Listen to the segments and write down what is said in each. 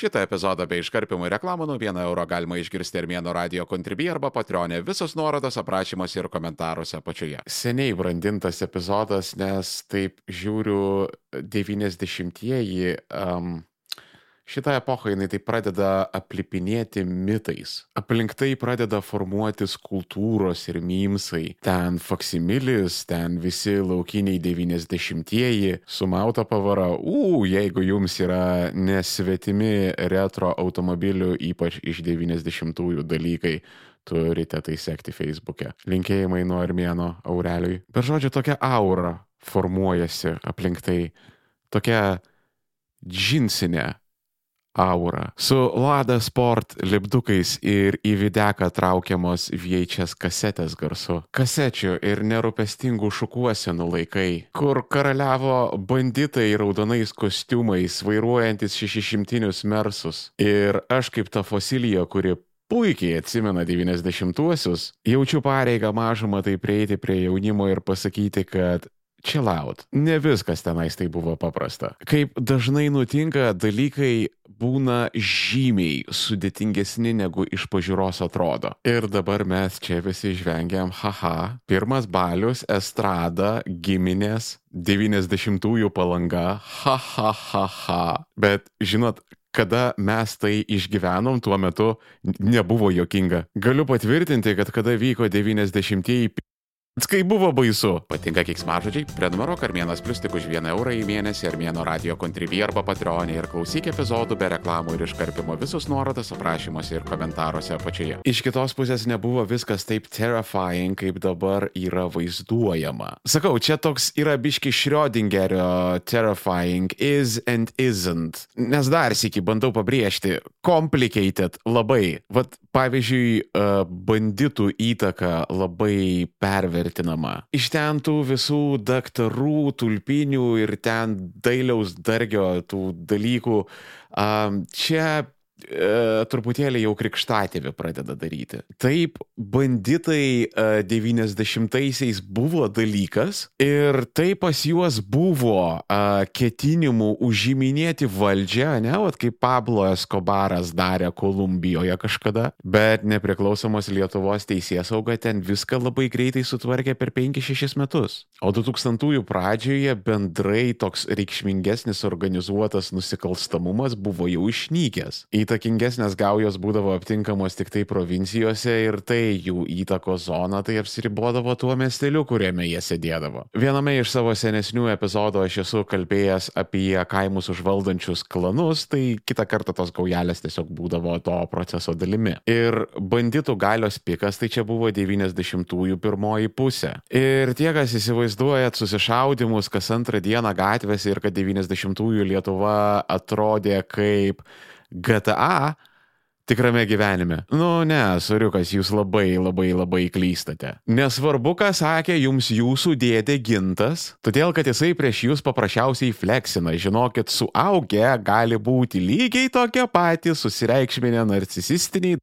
Šitą epizodą bei iškarpimų reklamų nuo 1 euro galima išgirsti Armėno radio kontribį arba patronė. Visos nuorodos aprašymuose ir komentaruose apačioje. Seniai brandintas epizodas, nes taip žiūriu 90-ieji. Um, Šitą epochą jinai tai pradeda aplipinėti mitais. Aplink tai pradeda formuotis kultūros ir mymsai. Ten faksimilis, ten visi laukiniai 90-ieji, sumauta pavara. U, jeigu jums yra nesvetimi retro automobilių, ypač iš 90-ųjų dalykai, turite tai sekti Facebook'e. Linkėjimai nuo Armėno Aureliui. Per žodžiu, tokia aura formuojasi aplink tai. Tokia džinsinė aura. Su Lada Sport lipdukais ir į videką traukiamos VHS kasetės garsu. Kasečių ir nerūpestingų šukuosenų laikai, kur karaliavo banditai raudonais kostiumais, vairuojantis šešišimtinius mersus. Ir aš kaip ta fosilija, kuri puikiai atsimena 90-uosius, jaučiu pareigą mažumą tai prieiti prie jaunimo ir pasakyti, kad chill out. Ne viskas tenais tai buvo paprasta. Kaip dažnai nutinka, dalykai būna žymiai sudėtingesni negu iš pažiūros atrodo. Ir dabar mes čia visi žvengiam, haha, pirmas balius, estrada, giminės, 90-ųjų palanga, haha, haha. Bet žinot, kada mes tai išgyvenom tuo metu, nebuvo jokinga. Galiu patvirtinti, kad kada vyko 90-ieji Kai buvo baisu. Patinka kiksmažodžiai? Prenumeruok Armėnas Plus tik už 1 eurą į mėnesį Armėno radio kontribį arba Patreonė ir klausyk epizodų be reklamų ir iškarpimo visus nuorodas aprašymuose ir komentaruose apačioje. Iš kitos pusės nebuvo viskas taip terrifying, kaip dabar yra vaizduojama. Sakau, čia toks yra biški Schrödingerio terrifying is and isn't. Nes dar sėki bandau pabrėžti, complicated labai. Vat pavyzdžiui, banditų įtaka labai pervertinama vertinama. Iš ten tų visų daktarų, tulpinių ir ten dailiaus dargio tų dalykų. Čia e, truputėlį jau krikštatėvi pradeda daryti. Taip, banditai e, 90-aisiais buvo dalykas ir tai pas juos buvo e, ketinimų užiminėti valdžią, ne, o kaip Pablo Escobaras darė Kolumbijoje kažkada, bet nepriklausomos Lietuvos teisės sauga ten viską labai greitai sutvarkė per 5-6 metus. O 2000-ųjų pradžioje bendrai toks reikšmingesnis organizuotas nusikalstamumas buvo jau išnykęs. Į įtakingesnės gaujos būdavo aptinkamos tik tai provincijose ir tai jų įtakos zona tai apsiribodavo tuo miesteliu, kuriame jie sėdėdavo. Viename iš savo senesnių epizodų aš esu kalbėjęs apie kaimus užvaldančius klanus, tai kitą kartą tos gaujelės tiesiog būdavo to proceso dalimi. Ir banditų galios pikas tai čia buvo 90-ųjų pirmoji pusė. Ir tie, kas įsivaizduojat susišaudimus kas antrą dieną gatvėse ir kad 90-ųjų Lietuva atrodė kaip GTA tikrame gyvenime. Nu, ne, suriukas, jūs labai labai labai klystate. Nesvarbu, ką sakė jums jūsų dėdė gintas, todėl kad jisai prieš jūs paprasčiausiai fleksina. Žinokit, suaugę gali būti lygiai tokie patys susireikšminę narcisistiniai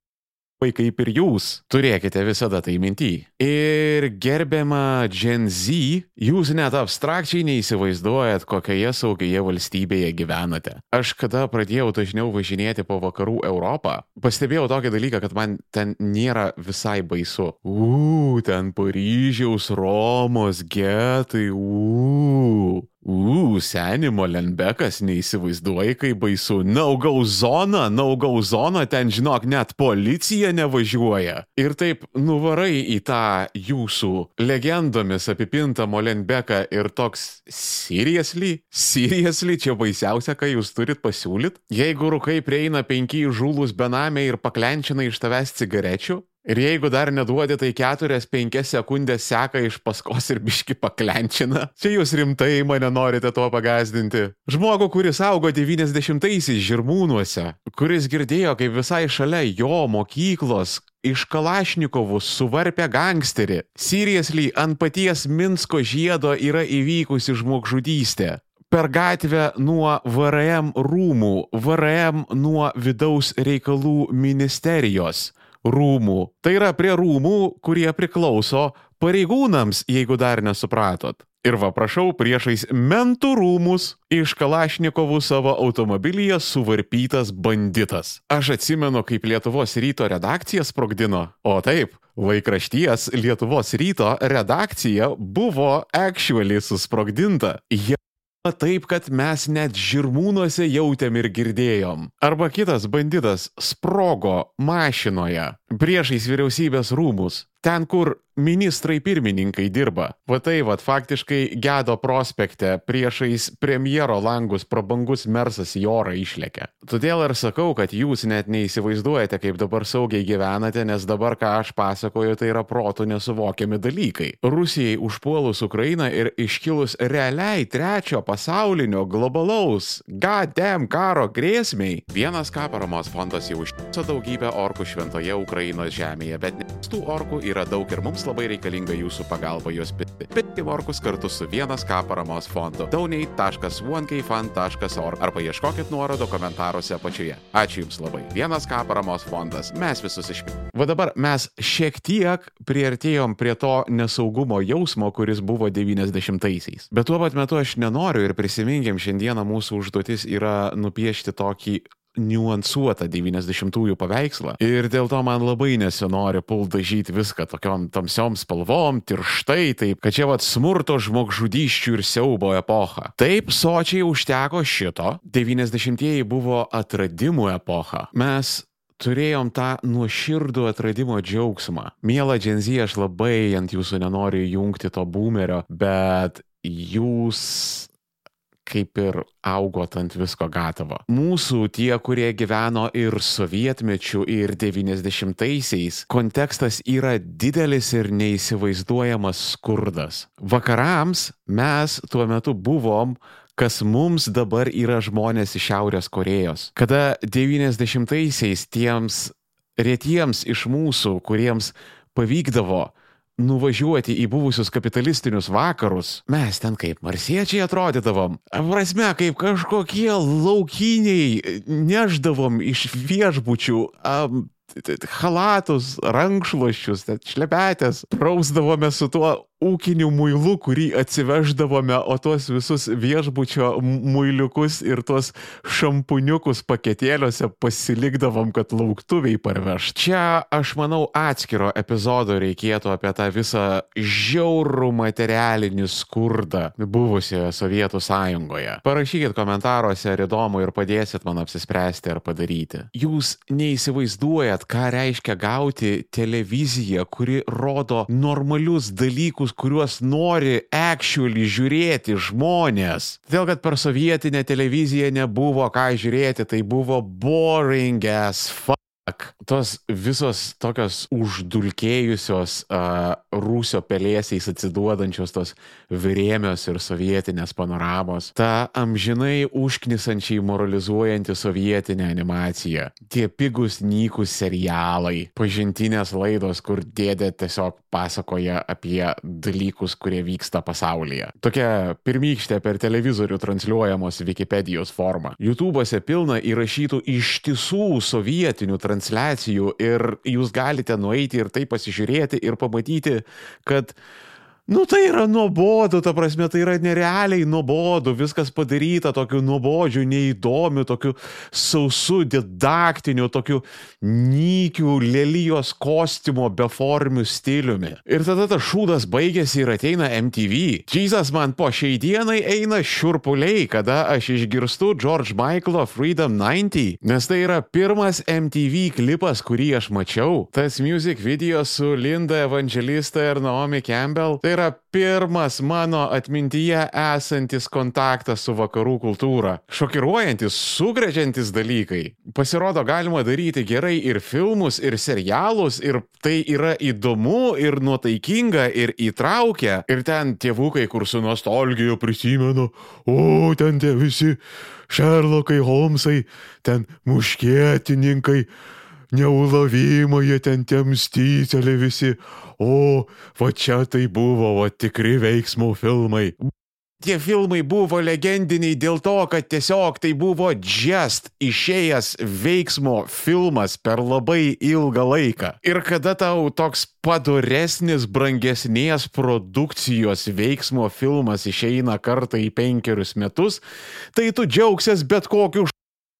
kaip ir jūs, turėkite visada tai minty. Ir gerbiama Gen Z, jūs net abstrakčiai neįsivaizduojat, kokioje saugioje valstybėje gyvenate. Aš kada pradėjau dažniau važinėti po vakarų Europą, pastebėjau tokį dalyką, kad man ten nėra visai baisu. Uuu, ten Paryžiaus, Romos, getai, uuu. Uuu, seni Molenbekas, neįsivaizduoji, kaip baisu. Naugau zona, naugau zona, ten žinok, net policija nevažiuoja. Ir taip nuvarai į tą jūsų legendomis apipintą Molenbeką ir toks seriously, seriously, čia baisiausia, ką jūs turit pasiūlyt. Jeigu rūkai prieina penki žūlus benamiai ir paklenčina iš tavęs cigarečių, Ir jeigu dar neduodi, tai 4-5 sekundės seka iš paskos ir biški paklenčina. Čia jūs rimtai mane norite tuo pagazdinti. Žmogų, kuris augo 90-aisiais žirmūnuose, kuris girdėjo, kaip visai šalia jo mokyklos iš Kalašnikovų suvarpė gangsterį. Seriously, ant paties Minsko žiedo yra įvykusi žmogžudystė per gatvę nuo VRM rūmų, VRM nuo vidaus reikalų ministerijos rūmų. Tai yra prie rūmų, kurie priklauso pareigūnams, jeigu dar nesupratot. Ir va, prašau, priešais mentų rūmus iš Kalašnikovų savo automobilyje suvarpytas banditas. Aš atsimenu, kaip Lietuvos ryto redakcija sprogdino. O taip, laikrašties Lietuvos ryto redakcija buvo actually susprogdinta. Jie taip, kad mes net žirmūnuose jautėm ir girdėjom. Arba kitas banditas sprogo mašinoje priešais vyriausybės rūmus, ten, kur ministrai pirmininkai dirba. Va tai, va, faktiškai Gedo prospekte priešais premjero langus prabangus mersas į orą išlėkė. Todėl ir sakau, kad jūs net neįsivaizduojate, kaip dabar saugiai gyvenate, nes dabar, ką aš pasakoju, tai yra protų nesuvokiami dalykai. Rusijai užpuolus Ukrainą ir iškilus realiai trečio pasaulinio globalaus gadem karo grėsmiai, vienas ką paramos fondas jau užtiso daugybę orkų šventoje Ukrainos žemėje, bet tų orkų yra daug ir mums labai reikalinga jūsų pagalba juos pirkti. Pirkti orkus kartu su vienas K paramos fondu donate.1kfund.org arba ieškokit nuorodo komentaruose apačioje. Ačiū Jums labai. Vienas K paramos fondas. Mes visus išpirkime. Va dabar mes šiek tiek priartėjom prie to nesaugumo jausmo, kuris buvo 90-aisiais. Bet tuo pat metu aš nenoriu ir prisiminkim, šiandieną mūsų užduotis yra nupiešti tokį niuansuotą 90-ųjų paveikslą. Ir dėl to man labai nesinori pult dažyti viską tokiom tamsiom spalvom, tirštai, taip, kad čia vad smurto žmogžudyščių ir siaubo epocha. Taip, sočiai užteko šito. 90-ieji buvo atradimų epocha. Mes turėjom tą nuoširdų atradimo džiaugsmą. Mėla Dženzy, aš labai ant jūsų nenoriu jungti to boomerio, bet jūs kaip ir augot ant visko gatavo. Mūsų tie, kurie gyveno ir sovietmečių, ir 90-aisiais, kontekstas yra didelis ir neįsivaizduojamas skurdas. Vakarams mes tuo metu buvom kas mums dabar yra žmonės iš Šiaurės Korejos. Kada 90-aisiais tiems retiems iš mūsų, kuriems pavykdavo nuvažiuoti į buvusius kapitalistinius vakarus, mes ten kaip marsiečiai atrodydavom. Prasme, kaip kažkokie laukiniai neždavom iš viešbučių um, halatus, rankšluošius, šlepetės, prausdavome su tuo ūkiniu muilu, kurį atsiveždavome, o tuos visus viešbučio muiliukus ir tuos šampuniukus paketėliuose pasilikdavom, kad lauktuviai parveš. Čia, aš manau, atskiro epizodo reikėtų apie tą visą žiaurų materialinį skurdą buvusioje Sovietų sąjungoje. Parašykit komentaruose, ar įdomu ir padėsit man apsispręsti ar padaryti. Jūs neįsivaizduojat, ką reiškia gauti televiziją, kuri rodo normalius dalykus, dalykus, kuriuos nori actually žiūrėti žmonės. Todėl, kad per sovietinę televiziją nebuvo ką žiūrėti, tai buvo boring as fuck. Tos visos tokios uždulkėjusios uh, rūsio pelėsiais atsiduodančios tos virėmios ir sovietinės panoramos, ta amžinai užknisančiai moralizuojanti sovietinė animacija, tie pigus nykus serialai, pažintinės laidos, kur dėdė tiesiog pasakoja apie dalykus, kurie vyksta pasaulyje. Tokia pirmykštė per televizorių transliuojamos Wikipedijos forma. YouTube'ose pilna įrašytų ištisų sovietinių transliacijų transliacijų ir jūs galite nueiti ir tai pasižiūrėti ir pamatyti, kad Nu tai yra nuobodu, ta prasme, tai yra nerealiai nuobodu, viskas padaryta tokiu nuobodžiu, neįdomiu, tokiu sausu, didaktiniu, tokiu nykiu, lelyjos kostiumo beformiu stiliumi. Ir tada tas šūdas baigėsi ir ateina MTV. Čysas man po šiai dienai eina šiurpuliai, kada aš išgirstu George Michaelo Freedom 90, nes tai yra pirmas MTV klipas, kurį aš mačiau. Tas music video su Linda Evangelista ir Naomi Campbell. Tai yra pirmas mano atmintyje esantis kontaktas su vakarų kultūra. Šokiruojantis, sugrečiantis dalykai. Pasirodo, galima daryti gerai ir filmus, ir serialus, ir tai yra įdomu, ir nuotaikinga, ir įtraukia. Ir ten tėvukai, kur su nostalgija prisimenu, o ten tie visi Šerlokai, Holmsai, ten muškietininkai neulavimai, jie ten temstycelė visi, o va čia tai buvo, va tikri veiksmų filmai. Tie filmai buvo legendiniai dėl to, kad tiesiog tai buvo just išėjęs veiksmo filmas per labai ilgą laiką. Ir kada tau toks padoresnis, brangesnės produkcijos veiksmo filmas išeina kartą į penkerius metus, tai tu džiaugsies bet kokiu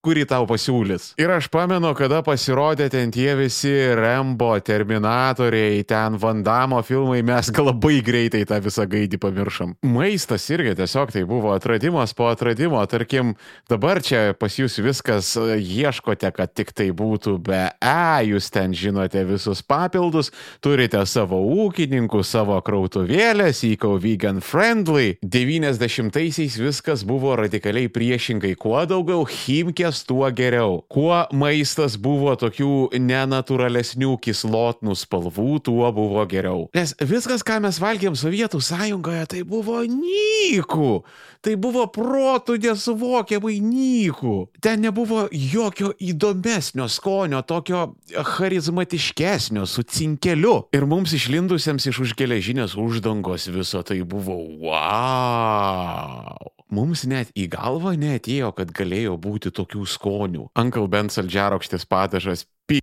kurį tau pasiūlys. Ir aš pamenu, kada pasirodė ten tie visi Rembo, Terminatoriai, ten Vandamo filmai, mes gal labai greitai tą visą gaidį pamiršom. Maistas irgi tiesiog tai buvo atradimas po atradimo. Tarkim, dabar čia pas jūs viskas e, ieškote, kad tik tai būtų be E, jūs ten žinote visus papildus, turite savo ūkininkų, savo krautuvėlės, įkau vegan friendly. 90-aisiais viskas buvo radikaliai priešingai. Kuo daugiau chimkės maistas, tuo geriau. Kuo maistas buvo tokių nenaturalesnių kislotnų spalvų, tuo buvo geriau. Nes viskas, ką mes valgėm Sovietų sąjungoje, tai buvo nykų. Tai buvo protų nesuvokiamai nykų. Ten nebuvo jokio įdomesnio skonio, tokio charizmatiškesnio, su cinkeliu. Ir mums išlindusiems iš už geležinės uždangos viso tai buvo wow mums net į galvą neatėjo, kad galėjo būti tokių skonių. Uncle Ben saldžiarokštis padažas, pi.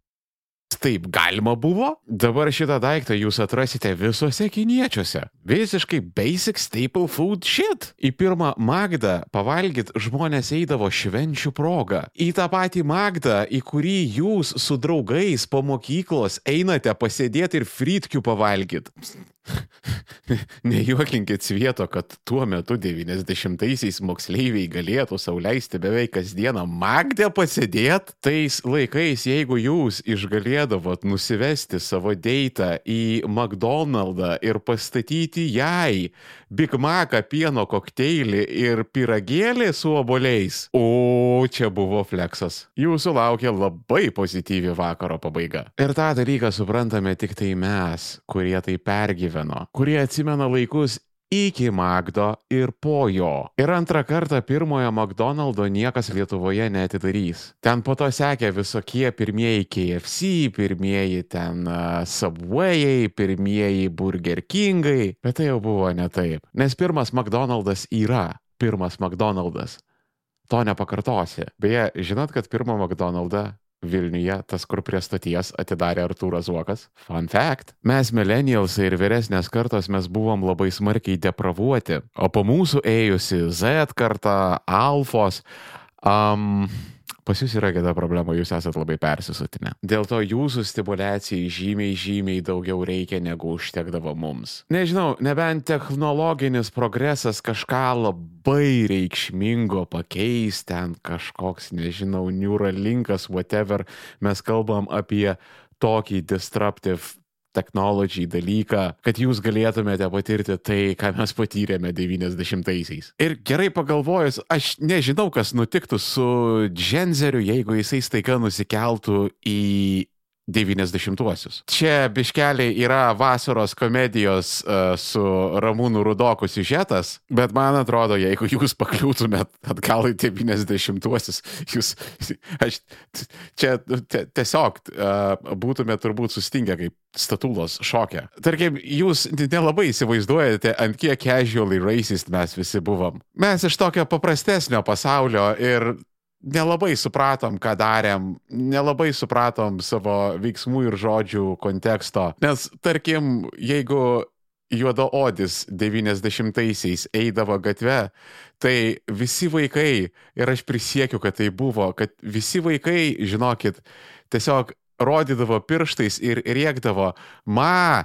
Taip galima buvo? Dabar šitą daiktą jūs atrasite visuose kiniečiuose. Visiškai basic staple food shit. Į pirmą Magdą pavalgyt žmonės eidavo švenčių progą. Į tą patį Magdą, į kurį jūs su draugais po mokyklos einate pasėdėti ir fritkių pavalgyt. Nejuokinkit svieto, kad tuo metu 90-aisiais moksleiviai galėtų sauliaisti beveik kasdieną Magdę pasėdėti. Tais laikais, jeigu jūs išgalėdavot nusivesti savo deitą į McDonald'ą ir pastatyti jai Big Macą, pieno kokteilį ir piragėlį su oboliais, o čia buvo fleksas. Jūsų laukia labai pozityvi vakaro pabaiga. Ir tą dalyką suprantame tik tai mes, kurie tai pergyveno, kurie atsimena laikus iki Magdo ir po jo. Ir antrą kartą pirmojo McDonald'o niekas Lietuvoje netidarys. Ten po to sekė visokie pirmieji KFC, pirmieji ten uh, Subway'ai, pirmieji Burger King'ai, bet tai jau buvo ne taip. Nes pirmas McDonald'as yra pirmas McDonald'as. To nepakartosi. Beje, žinot, kad pirmą McDonald'ą Vilniuje, tas, kur prie stoties atidarė Artūras Zuokas. Fun fact. Mes millennialsai ir vyresnės kartos mes buvom labai smarkiai depravuoti, o po mūsų ėjusi Z karta, Alfos, um, Pas jūs yra kita problema, jūs esate labai persisutinę. Dėl to jūsų stimulacijai žymiai, žymiai daugiau reikia negu užtekdavo mums. Nežinau, nebent technologinis progresas kažką labai reikšmingo pakeis, ten kažkoks, nežinau, Neuralinkas, whatever, mes kalbam apie tokį disruptive technology dalyką, kad jūs galėtumėte patirti tai, ką mes patyrėme 90-aisiais. Ir gerai pagalvojus, aš nežinau, kas nutiktų su Dženzeriu, jeigu jisai staiga nusikeltų į 90-uosius. Čia biškeliai yra vasaros komedijos uh, su Ramūnu Rudoku siužetas, bet man atrodo, jeigu jūs pakliūtumėt atgal į 90-uosius, jūs, aš čia tiesiog uh, būtumėt turbūt sustingę kaip statulos šokė. Tarkim, jūs nelabai įsivaizduojate, ant kiek casually racist mes visi buvom. Mes iš tokio paprastesnio pasaulio ir nelabai supratom, ką darėm, nelabai supratom savo veiksmų ir žodžių konteksto. Nes, tarkim, jeigu juodaodis 90-aisiais eidavo gatve, tai visi vaikai, ir aš prisiekiu, kad tai buvo, kad visi vaikai, žinokit, tiesiog rodydavo pirštais ir rėkdavo, ma,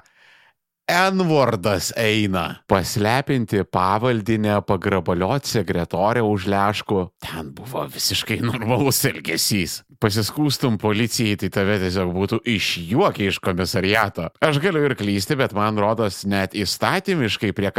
N-vardas eina. Paslepinti pavaldinę, pagrabaliot sekretorę už lėškų. Ten buvo visiškai normalus elgesys. Pasiskūstum policijai, tai tave tiesiog būtų išjuokę iš komisariato. Aš galiu ir klysti, bet man rodos net įstatymiškai prie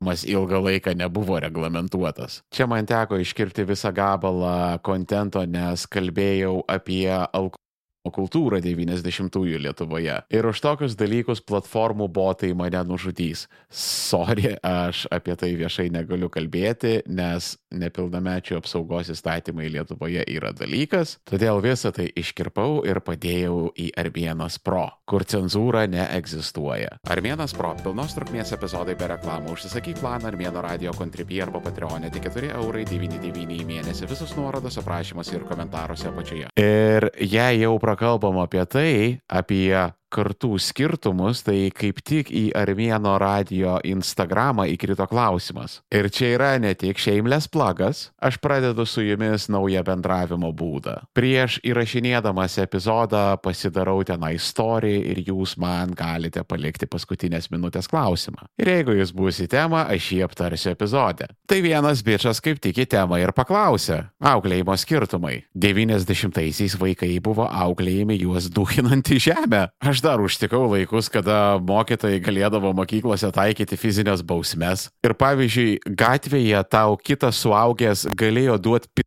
Mas ilgą laiką nebuvo reglamentuotas. Čia man teko iškirti visą gabalą kontento, nes kalbėjau apie alkoholį kultūrą 90-ųjų Lietuvoje. Ir už tokius dalykus platformų botai mane nužudys. Sorry, aš apie tai viešai negaliu kalbėti, nes nepilnamečių apsaugos įstatymai Lietuvoje yra dalykas, todėl visą tai iškirpau ir padėjau į Armėnas Pro, kur cenzūra neegzistuoja. Armėnas Pro - pilnos trukmės epizodai be reklamų, užsisakyk planą Armėno radio kontribį arba Patreonė tik 4 eurai 99 į mėnesį, visus nuorodos aprašymuose ir komentaruose apačioje. Ir jei jau prakalbam apie tai, apie kartų skirtumus, tai kaip tik į Armėno radio Instagramą įkrito klausimas. Ir čia yra ne tik shameless plagas, aš pradedu su jumis naują bendravimo būdą. Prieš įrašinėdamas epizodą pasidarau tenai istoriją ir jūs man galite palikti paskutinės minutės klausimą. Ir jeigu jūs bus į temą, aš jį aptarsiu epizode. Tai vienas bičias kaip tik į temą ir paklausė. Auklėjimo skirtumai. 90-aisiais vaikai buvo auklėjami juos duhinant į žemę. Aš aš dar užtikau laikus, kada mokytojai galėdavo mokyklose taikyti fizinės bausmes. Ir pavyzdžiui, gatvėje tau kitas suaugęs galėjo duoti p...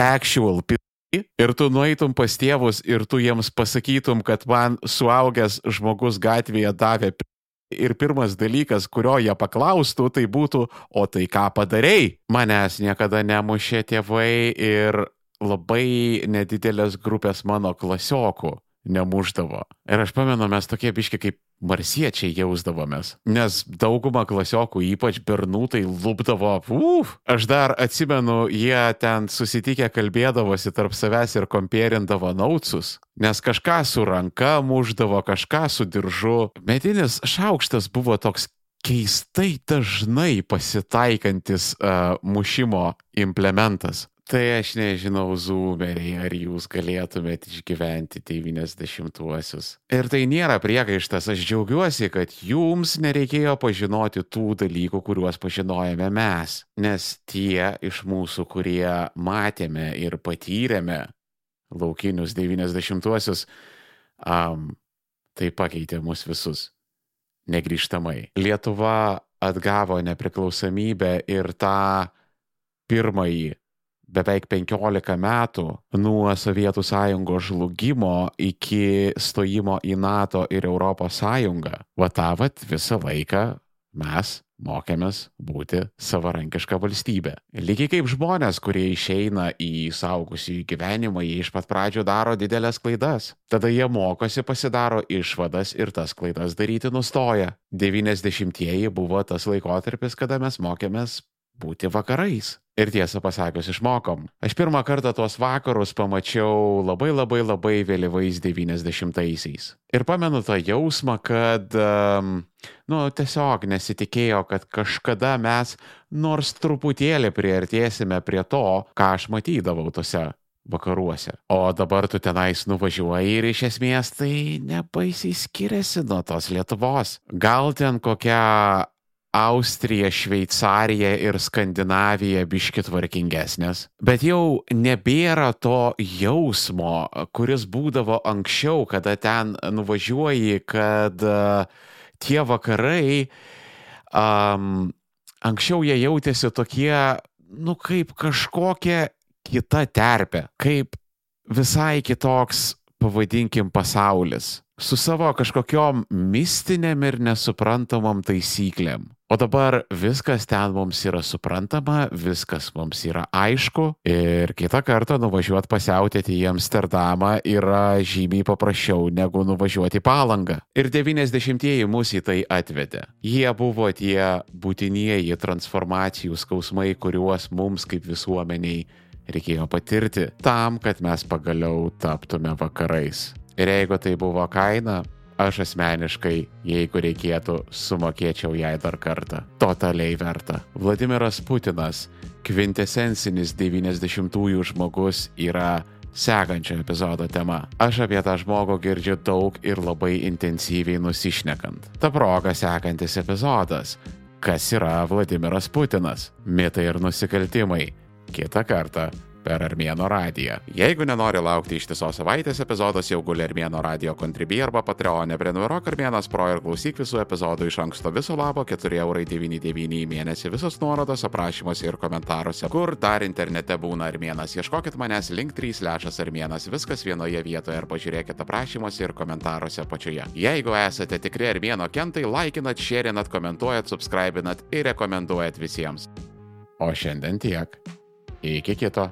actual p... Ir tu nueitum pas tėvus ir tu jiems pasakytum, kad man suaugęs žmogus gatvėje davė p... Ir pirmas dalykas, kurio jie paklaustų, tai būtų, o tai ką padarėjai? Manęs niekada nemušė tėvai ir labai nedidelės grupės mano klasiokų nemuždavo. Ir aš pamenu, mes tokie biški kaip marsiečiai jausdavomės, nes dauguma klasiokų, ypač bernų, tai lūpdavo, uf, aš dar atsimenu, jie ten susitikę kalbėdavosi tarp savęs ir kompierindavo nautsus, nes kažką su ranka muždavo, kažką su diržu. Medinis šaukštas buvo toks keistai dažnai pasitaikantis uh, mušimo implementas. Tai aš nežinau, zoomeriai, ar jūs galėtumėte išgyventi 90-uosius. Ir tai nėra priekaištas, aš džiaugiuosi, kad jums nereikėjo pažinoti tų dalykų, kuriuos pažinojame mes. Nes tie iš mūsų, kurie matėme ir patyrėme laukinius 90-uosius, um, tai pakeitė mus visus. Negryžtamai. Lietuva atgavo nepriklausomybę ir tą pirmąjį beveik 15 metų nuo Sovietų sąjungos žlugimo iki stojimo į NATO ir Europos sąjungą. Vatavat visą laiką mes mokėmės būti savarankiška valstybė. Lygiai kaip žmonės, kurie išeina į saugusių gyvenimą, jie iš pat pradžių daro didelės klaidas. Tada jie mokosi, pasidaro išvadas ir tas klaidas daryti nustoja. 90-ieji buvo tas laikotarpis, kada mes mokėmės būti vakarais. Ir tiesą pasakius, išmokom. Aš pirmą kartą tuos vakarus pamačiau labai labai labai vėlyvais 90-aisiais. Ir pamenu tą jausmą, kad, um, nu, tiesiog nesitikėjo, kad kažkada mes nors truputėlį priartėsime prie to, ką aš matydavau tose vakaruose. O dabar tu tenais nuvažiuoji ir iš esmės tai nebaisiai skiriasi nuo tos Lietuvos. Gal ten kokia Austrija, Šveicarija ir Skandinavija biški tvarkingesnės. Bet jau nebėra to jausmo, kuris būdavo anksčiau, kada ten nuvažiuoji, kad uh, tie vakarai, um, anksčiau jie jautėsi tokie, nu kaip kažkokia kita terpė, kaip visai kitoks, pavadinkim, pasaulis su savo kažkokiom mistinėm ir nesuprantamom taisyklėm. O dabar viskas ten mums yra suprantama, viskas mums yra aišku ir kitą kartą nuvažiuoti pasiautėti į Amsterdamą yra žymiai paprasčiau negu nuvažiuoti Palangą. Ir 90-ieji mus į tai atvedė. Jie buvo tie būtinieji transformacijų skausmai, kuriuos mums kaip visuomeniai reikėjo patirti tam, kad mes pagaliau taptume vakarais. Ir jeigu tai buvo kaina, aš asmeniškai, jeigu reikėtų, sumokėčiau jai dar kartą. Totaliai verta. Vladimiras Putinas, kvintesencinis 90-ųjų žmogus, yra sekančio epizodo tema. Aš apie tą žmogų girdžiu daug ir labai intensyviai nusišnekant. Ta proga sekantis epizodas. Kas yra Vladimiras Putinas? Mitai ir nusikaltimai. Kita kartą per Armėno radiją. Jeigu nenori laukti ištisos savaitės epizodas, jau guli Armėno radio kontribį arba Patreonė, prenumeruok Armėnas Pro ir klausyk visų epizodų iš anksto viso labo 4,99 į mėnesį, visos nuorodos aprašymuose ir komentaruose, kur dar internete būna Armėnas. Ieškokit manęs link 3 lešas Armėnas, viskas vienoje vietoje ir pažiūrėkit aprašymuose ir komentaruose apačioje. Jeigu esate tikri Armėno kentai, laikinat, šėrinat, komentuojat, subscribinat ir rekomenduojat visiems. O šiandien tiek. Iki kito.